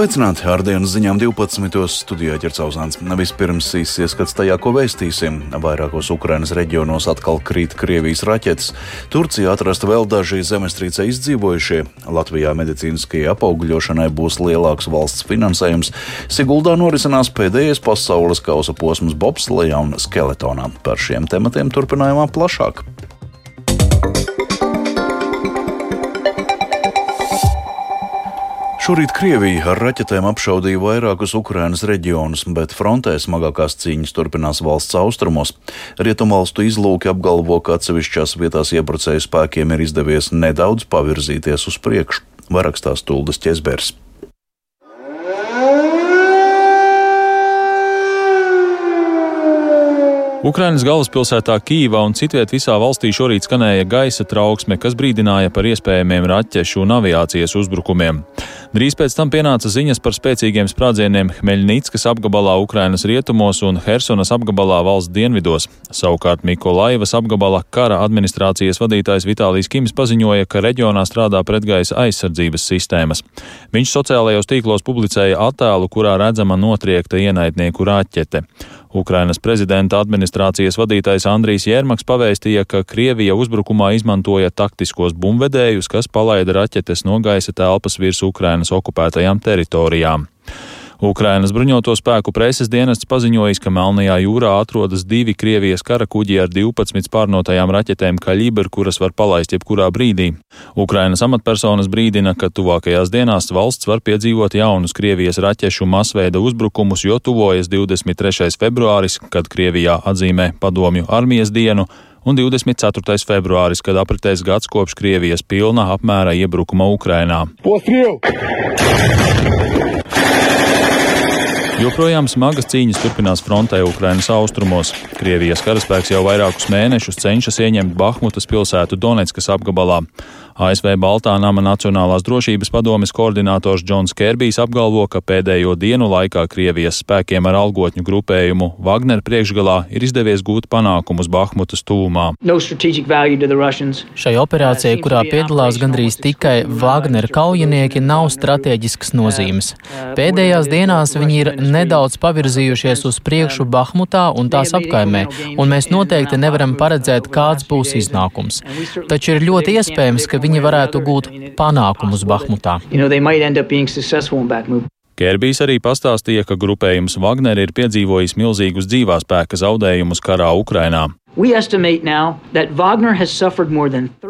Sveicināti! Ar dienas ziņām 12. studijā ķercauzāns. Vispirms īsts ieskats tajā, ko vēstīsim. Vairākos Ukrainas reģionos atkal krīt Krievijas raķetes. Turcijā atrasta vēl daži zemestrīce izdzīvojušie. Latvijā medicīniskajai apaugļošanai būs lielāks valsts finansējums. Siguldā norisinās pēdējais pasaules kausa posms bobslejā un skeletonā. Par šiem tematiem turpinājumā plašāk. Šorīt Krievija ar raķetēm apšaudīja vairākus Ukrainas reģionus, bet frontē smagākās cīņas turpinās valsts austrumos. Rietumvalstu izlūki apgalvo, ka atsevišķās vietās iebrucēju spēkiem ir izdevies nedaudz pavirzīties uz priekšu. Varakstās Tuldas ķezbers. Ukrainas galvaspilsētā Kīvā un citviet visā valstī šorīt skanēja gaisa trauksme, kas brīdināja par iespējamiem raķešu un aviācijas uzbrukumiem. Drīz pēc tam pienāca ziņas par spēcīgiem sprādzieniem Hmeļnīckas apgabalā Ukrainas rietumos un Hersonas apgabalā valsts dienvidos. Savukārt Mikolaivas apgabala kara administrācijas vadītājs Vitālijs Kims paziņoja, ka reģionā strādā pretgaisa aizsardzības sistēmas. Viņš sociālajos tīklos publicēja attēlu, kurā redzama notriekta ienaidnieku raķete. Ukrainas prezidenta administrācijas vadītājs Andrijs Jērmaks pavēstīja, ka Krievija uzbrukumā izmantoja taktiskos bumvedējus, kas palaida raķetes no gaisa telpas virs Ukrainas okupētajām teritorijām. Ukrainas bruņoto spēku preses dienests paziņojis, ka Melnajā jūrā atrodas divi Krievijas kara kuģi ar 12 pārnotajām raķetēm Kaļibr, kuras var palaist jebkurā brīdī. Ukrainas amatpersonas brīdina, ka tuvākajās dienās valsts var piedzīvot jaunus Krievijas raķešu masveida uzbrukumus, jo tuvojas 23. februāris, kad Krievijā atzīmē padomju armijas dienu, un 24. februāris, kad apritēs gads kopš Krievijas pilna apmēra iebrukuma Ukrainā. Postriel! Joprojām smagas cīņas turpinās frontē Ukrainas austrumos. Krievijas karaspēks jau vairākus mēnešus cenšas ieņemt Bahmutas pilsētu Donetskas apgabalā. ASV Baltā nama Nacionālās drošības padomes koordinators Džons Kerbijs apgalvo, ka pēdējo dienu laikā Krievijas spēkiem ar algotņu grupējumu Wagner priekšgalā ir izdevies gūt panākumus Bahmutas tūmā. No Šai operācijai, kurā piedalās gandrīz tikai Wagner kaujinieki, nav strateģiskas nozīmes. Pēdējās dienās viņi ir nedaudz pavirzījušies uz priekšu Bahmutā un tās apkaimē, un mēs noteikti nevaram paredzēt, kāds būs iznākums. Taču ir ļoti iespējams, ka viņi viņi varētu gūt panākumus Bahmutā. Kerbijs arī pastāstīja, ka grupējums Wagner ir piedzīvojis milzīgus dzīvā spēka zaudējumus karā Ukrainā.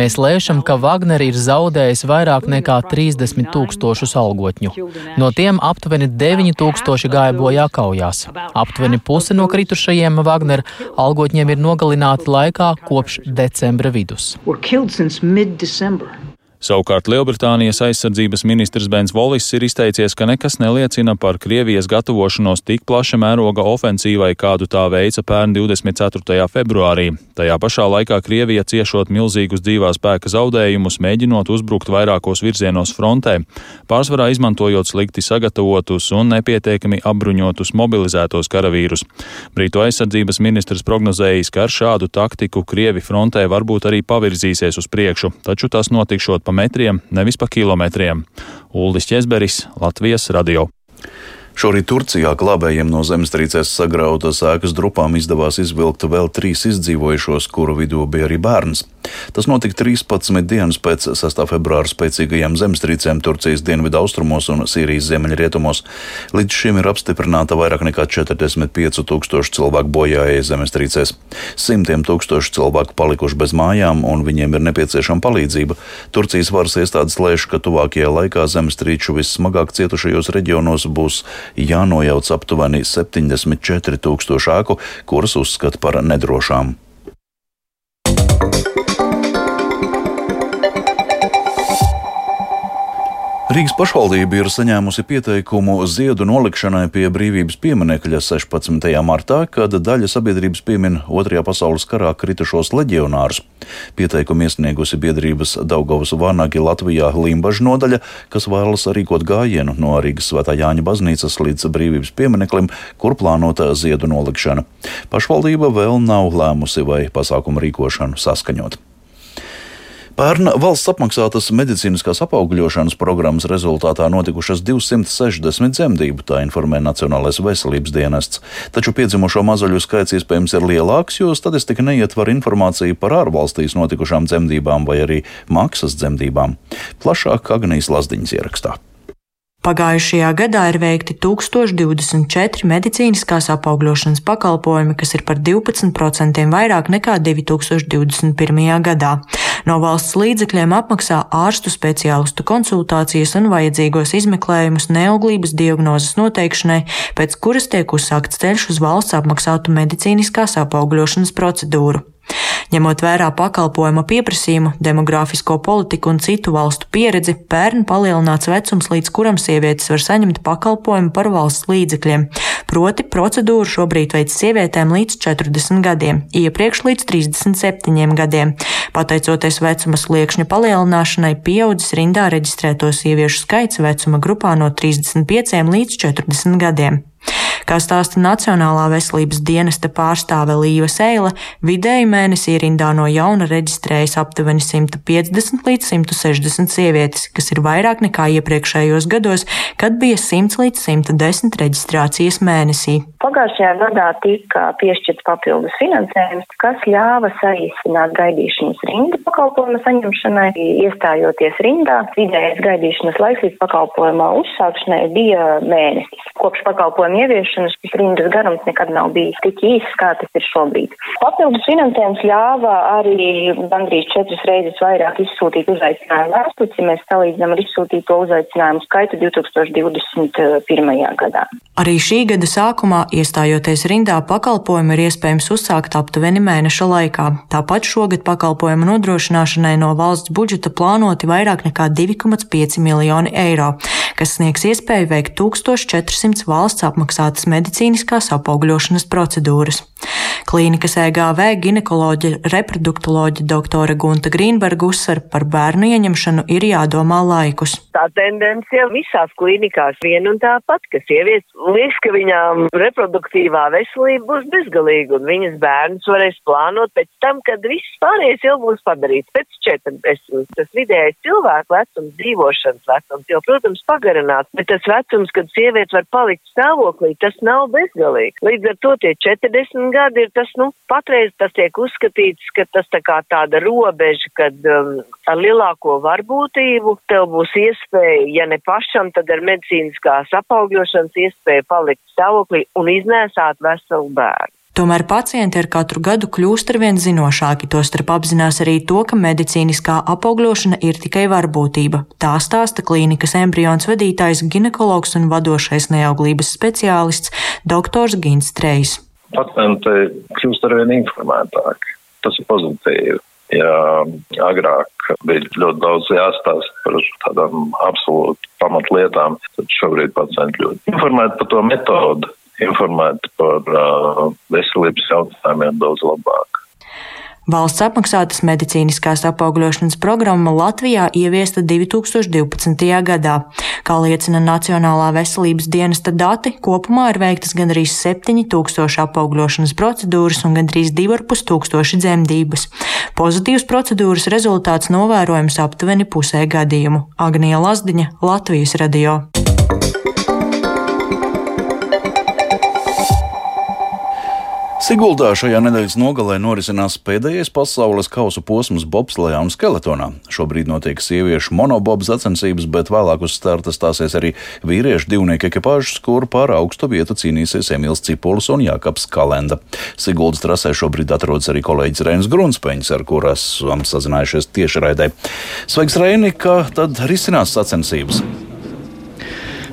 Mēs lēšam, ka Wagner ir zaudējis vairāk nekā 30 tūkstošus algotņu. No tiem aptuveni 9 tūkstoši gāja bojā kaujās. Aptuveni puse no kritušajiem Wagner algotņiem ir nogalināti laikā kopš decembra vidus. Savukārt Lielbritānijas aizsardzības ministrs Bens Volis ir izteicies, ka nekas neliecina par Krievijas gatavošanos tik plaša mēroga ofensīvai, kādu tā veica pērn 24. februārī. Tajā pašā laikā Krievija ciešot milzīgus dzīvā spēka zaudējumus, mēģinot uzbrukt vairākos virzienos frontē, pārsvarā izmantojot slikti sagatavotus un nepietiekami apbruņotus mobilizētos karavīrus. Brītu aizsardzības ministrs prognozējis, ka ar šādu taktiku Krievi frontē varbūt arī pavirzīsies uz priekšu, taču tas notikšot pa metriem, nevis pa kilometriem. Uldis Česberis, Latvijas radio. Šorīt Turcijā glābējiem no zemestrīces sagrautas ēkas drupām izdevās izvilkt vēl trīs izdzīvojušos, kuru vidū bija arī bērns. Tas notika 13 dienas pēc 6. februāra spēcīgajām zemestrīcēm Turcijas dienvidu austrumos un Sīrijas ziemeļrietumos. Līdz šim ir apstiprināta vairāk nekā 45 tūkstoši cilvēku bojājai zemestrīcēs. Simtiem tūkstoši cilvēku palikuši bez mājām, un viņiem ir nepieciešama palīdzība. Turcijas varas iestādes lēš, ka tuvākajā laikā zemestrīču vissmagāk cietušajos reģionos būs jānojauc aptuveni 74 tūkstoši ēku, kuras uzskata par nedrošām. Rīgas pašvaldība ir saņēmusi pieteikumu ziedu nolikšanai pie brīvības pieminekļa 16. martā, kad daļa sabiedrības piemin Otrajā pasaules karā kritušos leģionārus. Pieteikumu iesniegusi biedrības Daugavas Vānagi Latvijā Limbaža nodaļa, kas vēlas rīkot gājienu no Rīgas Svētā Jāņa baznīcas līdz brīvības piemineklim, kur plānota ziedu nolikšana. Pašvaldība vēl nav lēmusi, vai pasākumu rīkošanu saskaņot. Pērn valsts apmaksātas medicīniskās apaugļošanas programmas rezultātā notikušas 260 dzemdību, tā informē Nacionālais veselības dienests. Taču piedzimušo mazuļu skaits iespējams ir lielāks, jo statistika neietver informāciju par ārvalstīs notikušām dzemdībām vai arī maksas dzemdībām. Plašāk Agnijas Lazdiņas ierakstā. Pagājušajā gadā ir veikti 1024 medicīniskās apaugļošanas pakalpojumi, kas ir par 12% vairāk nekā 2021. gadā. No valsts līdzekļiem apmaksā ārstu speciālistu konsultācijas un vajadzīgos izmeklējumus neauglības diagnozes noteikšanai, pēc kuras tiek uzsākts ceļš uz valsts apmaksātu medicīniskās apaugļošanas procedūru. Ņemot vērā pakalpojuma pieprasījumu, demogrāfisko politiku un citu valstu pieredzi, pērn palielināts vecums, līdz kuram sievietes var saņemt pakalpojumu par valsts līdzekļiem. Proti procedūru šobrīd veids sievietēm līdz 40 gadiem, iepriekš līdz 37 gadiem. Pateicoties vecuma sliekšņa palielināšanai, pieaudzis rindā reģistrēto sieviešu skaits vecuma grupā no 35 līdz 40 gadiem. Kā stāsta Nacionālā veselības dienesta pārstāve Līva Seila, vidēji mēnesī rindā no jauna reģistrējas aptuveni 150 līdz 160 sievietes, kas ir vairāk nekā iepriekšējos gados, kad bija 100 līdz 110 reģistrācijas mēnesī. Pagājušajā gadā tika piešķirts papildus finansējums, kas ļāva saīsināt gaidīšanas rindu pakalpojumu saņemšanai. Iestājoties rindā, vidējais gaidīšanas laiks līdz pakalpojumā uzsākšanai bija mēnesis. Kopš pakalpojuma ieviešanas šis rindas garums nekad nav bijis tik īss, kā tas ir šobrīd. Papildus finansējums ļāva arī gandrīz četras reizes vairāk izsūtīt uzaicinājumu vēstuli, ja mēs salīdzinām ar izsūtīto uzaicinājumu skaitu 2021. gadā. Arī šī gada sākumā, iestājoties rindā, pakalpojumu ir iespējams uzsākt aptuveni mēneša laikā. Tāpat šogad pakalpojumu nodrošināšanai no valsts budžeta plānoti vairāk nekā 2,5 miljoni eiro, kas sniegs iespēju veikt 1400 valsts apmaksātas medicīniskās apaugļošanas procedūras. Klīnikas EGV ginekoloģa reproduktoloģa doktore Gunta Grīnberga uzsver par bērnu ieņemšanu ir jādomā laikus. Tā tendence jau visās klīnikās vien un tāpat, ka sievietes liekas, ka viņām reproduktīvā veselība būs bezgalīga un viņas bērnus varēs plānot pēc tam, kad viss pārējais jau būs padarīts pēc 40. Tas vidējais cilvēku vecums, dzīvošanas vecums jau, protams, pagarināts, bet tas vecums, kad sieviete var palikt stāvoklī, tas nav bezgalīgi. Līdz ar to tie 40 gadi ir tas, nu, patreiz tas tiek uzskatīts, ka tas tā kā tāda robeža, kad um, ar lielāko varbūtību tev būs iespēja, ja ne pašam, tad ar medicīniskās apaugļošanas iespēju palikt stāvoklī un iznēsāt veselu bērnu. Tomēr pacienti ar katru gadu kļūst arvien zinošāki, tostarp apzinās arī to, ka medicīniskā apaugļošana ir tikai varbūtība. Tā stāsta klīnikas embrions vadītājs, ginekologs un vadošais neauglības speciālists dr. Gins Trejs pacienti kļūst arvien informētāki. Tas ir pozitīvi. Ja agrāk bija ļoti daudz jāstāsta par tādām absolūti pamatlietām, tad šobrīd pacienti ļoti informēti par to metodu, informēti par uh, veselības jautājumiem daudz labāk. Valsts apmaksātas medicīniskās apaugļošanas programma Latvijā ieviesta 2012. gadā. Kā liecina Nacionālā veselības dienesta dati, kopumā ir veiktas gandrīz 7000 apaugļošanas procedūras un gandrīz 2500 dzemdības. Pozitīvs procedūras rezultāts novērojams aptuveni pusē gadījumu. Agnija Lazdiņa, Latvijas radio. Siguldā šajā nedēļas nogalē norisinās pēdējais pasaules kausa posms bobslējā un skeletonā. Šobrīd notiek sieviešu monobobs sacensības, bet vēlāk uz starta stāsies arī vīriešu divnieku ekipāžas, kur par augstu vietu cīnīsies Emīls Cipulis un Jākaps Kalenda. Siguldas trasē šobrīd atrodas arī kolēģis Reinis Grunspeņš, ar kur esam sazinājušies tieši raidē. Sveiks, Reini, kā tad risinās sacensības?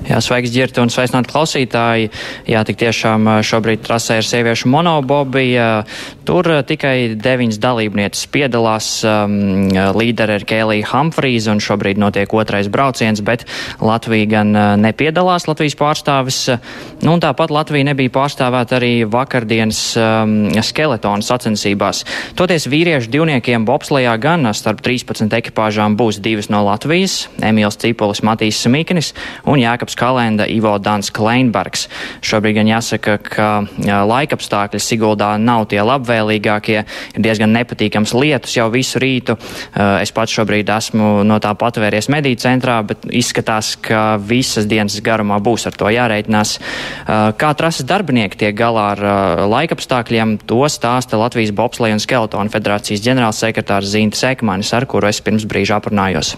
Jā, sveiks, ģirti un sveicināti klausītāji. Jā, tik tiešām šobrīd trasē ir sieviešu monobobija. Tur tikai deviņas dalībnieces piedalās. Um, līderi ir Kēlija Humphreys un šobrīd notiek otrais brauciens, bet Latvija gan nepiedalās, Latvijas pārstāvis. Nu, un tāpat Latvija nebija pārstāvēta arī vakardienas um, skeletonu sacensībās. Toties vīriešu divniekiem bobslejā gan starp 13 ekipāžām būs divas no Latvijas - Emīls Cipolis, Matīs Smīknis un Jākaps Kristaps Kalenda, Ivo Dans Kleinbergs. Šobrīd gan jāsaka, ka laikapstākļi Siguldā nav tie labvēlīgākie, ir diezgan nepatīkams lietus jau visu rītu. Es pats šobrīd esmu no tā patvēries mediju centrā, bet izskatās, ka visas dienas garumā būs ar to jāreitinās. Kā trases darbinieki tiek galā ar laikapstākļiem, to stāsta Latvijas Bobsleja un Skeletona federācijas ģenerālsekretārs Zīnta Sekmanis, ar kuru es pirms brīža aprunājos.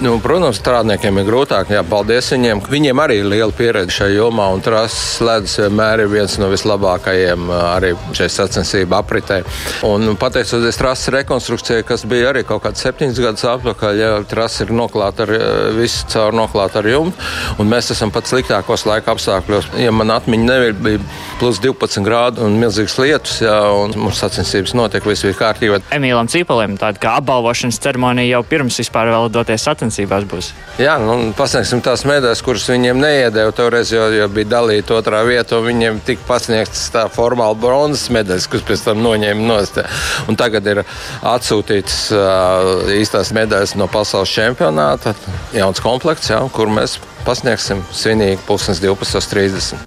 Nu, protams, strādniekiem ir grūtāk. Jā, paldies viņiem. Viņiem arī ir liela pieredze šajā jomā, un trases ledus vienmēr ir viens no vislabākajiem arī šajā sacensību apritē. Un pateicoties trases rekonstrukcijai, kas bija arī kaut kāds septiņus gadus atpakaļ, ja trase ir noklāta ar visu caur noklāta ar jumtu, un mēs esam pat sliktākos laika apstākļos. Ja man atmiņa neviļ, bija plus 12 grādi un milzīgs lietus, jā, un mums sacensības notiek, viss bija kārtībā. Emīlam Cipalim tāda kā apbalvošanas ceremonija jau pirms vispār vēl doties sacensībās sacensībās būs. Jā, nu, pasniegsim tās medaļas, kuras viņiem neiedēja. Toreiz jau, jau bija dalīta otrā vieta, un viņiem tika pasniegts tā formāli bronzas medaļas, kuras pēc tam noņēma nost. Un tagad ir atsūtīts uh, īstās medaļas no pasaules čempionāta, jauns komplekts, jā, kur mēs pasniegsim svinīgi 12.30.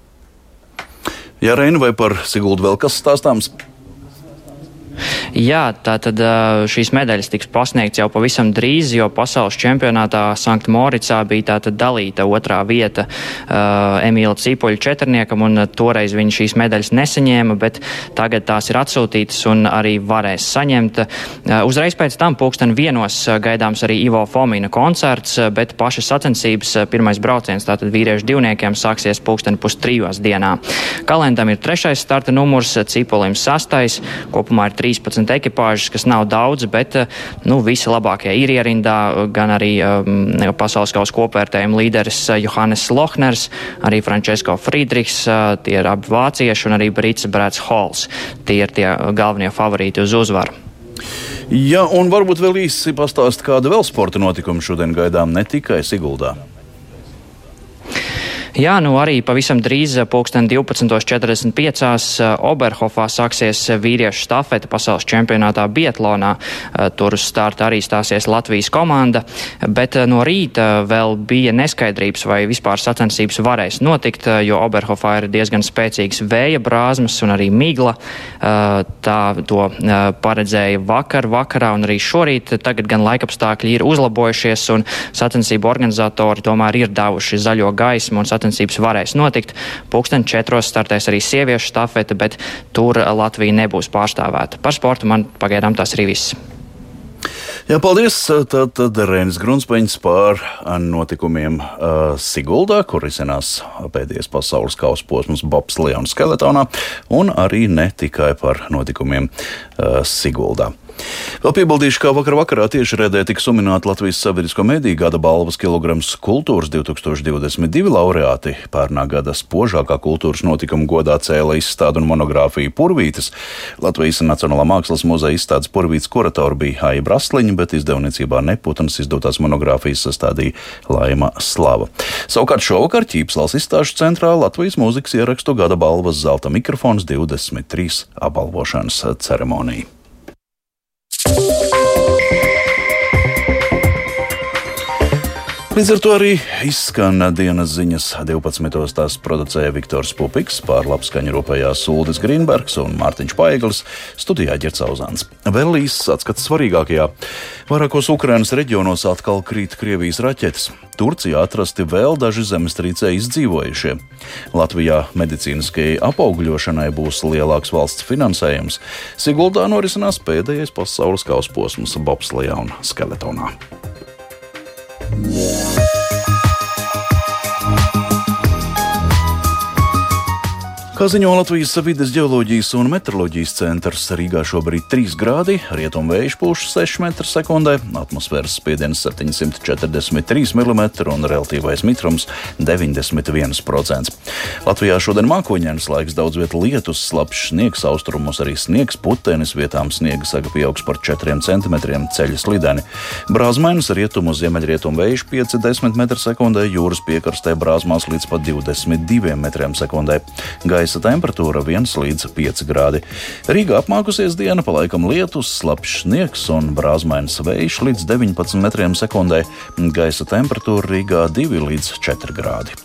Jā, Reina, vai par Siguldu vēl kas stāstāms? Jā, tātad šīs medaļas tiks pasniegts jau pavisam drīz, jo pasaules čempionātā Sankt Moricā bija tātad dalīta otrā vieta uh, Emīla Cīpoļa četrniekam, un toreiz viņš šīs medaļas nesaņēma, bet tagad tās ir atsūtītas un arī varēs saņemt. Uh, uzreiz pēc tam pulksten vienos gaidāms arī Ivo Fomina koncerts, bet pašas sacensības pirmais brauciens tātad vīriešu divniekiem sāksies pulksten pus trijos dienā. Kalendam ir trešais starta numurs, Cīpolim sastais, kopumā ir 13 ekipāžas, kas nav daudz, bet eh, nu, visi labākie ir ierindā. Gan arī um, pasaules kausa kopvērtējuma līderis eh, Johannes Lohners, arī Francesco Friedrichs, uh, tie ir abi vācieši, un arī Brits Brēts Hols. Tie ir tie galvenie favorīti uz uzvaru. Ja, un varbūt vēl īsi pastāst, kāda vēl sporta notikuma šodien gaidām ne tikai Siguldā. Jā, nu arī pavisam drīz, eh, pulksten 12.45. Eh, Oberhofā sāksies vīriešu stafete pasaules čempionātā Bietlonā. Eh, tur uz starta arī stāsies Latvijas komanda, bet no rīta vēl bija neskaidrības, vai vispār sacensības varēs notikt, jo Oberhofā ir diezgan spēcīgs vēja brāzmas un arī migla. Tā to paredzēja vakar, vakarā un arī šorīt. Tagad gan laikapstākļi ir uzlabojušies un sacensību organizatori tomēr ir devuši zaļo gaismu un sacensību sacensības varēs notikt. Pūksteni četros startēs arī sieviešu stafete, bet tur Latvija nebūs pārstāvēta. Par sportu man pagaidām tas arī viss. Jā, paldies. Tad, tad Rēnis Grunspeņš par notikumiem uh, Siguldā, kur risinās pēdējais pasaules kausa posms Bobs Leona skeletonā, un arī ne tikai par notikumiem uh, Siguldā. Vēl piebildīšu, ka vakar vakarā tieši redzē tika suminēta Latvijas sabiedrisko mediju gada balvas kilograms kultūras 2022 laureāti. Pērnā gada spožākā kultūras notikuma godā cēla izstāde un monogrāfija Purvītis. Latvijas Nacionālā mākslas muzeja izstādes Purvītis kuratori bija Haija Brasliņa, bet izdevniecībā Neputans izdotās monogrāfijas sastādīja Laima Slava. Savukārt šovakar Ķīpslas izstāžu centrā Latvijas mūzikas ierakstu gada balvas zelta mikrofons 23 apbalvošanas ceremonija. Līdz ar to arī izskan dienas ziņas 12. tās producēja Viktors Pupiks, pār labskaņu rūpējās Uldis Grīnbergs un Mārtiņš Paiglis, studijā Ģercauzāns. Vēl īsts atskats svarīgākajā. Vairākos Ukrainas reģionos atkal krīt Krievijas raķetes. Turcijā atrasti vēl daži zemestrīcē izdzīvojušie. Latvijā medicīniskajai apaugļošanai būs lielāks valsts finansējums. Siguldā norisinās pēdējais pasaules kausa posms Bobslijā un Skeletonā. Kā ziņo Latvijas vidas geoloģijas un meteoroloģijas centrs, Rīgā šobrīd 3 grādi, rietumu vējš pūš 6 m2, atmosfēras spiediens 743 mm un relatīvais mitrums 91%. Latvijā šodien mākoņdienas laiks daudz vietā lietus, slapjš sniegs, austrumos arī sniegs, putenis vietām sniega saga pieaugs par 4 cm, ceļa slideni. Brāzmainas rietumu ziemeļrietumu vējš 5-10 m2, jūras piekrastē brāzmās līdz pat 22 m2 gaisa temperatūra 1 līdz 5 grādi. Rīgā apmākusies diena, palaikam lietus, slapjš sniegs un brāzmains vējš līdz 19 metriem sekundē. Gaisa temperatūra Rīgā 2 līdz 4 grādi.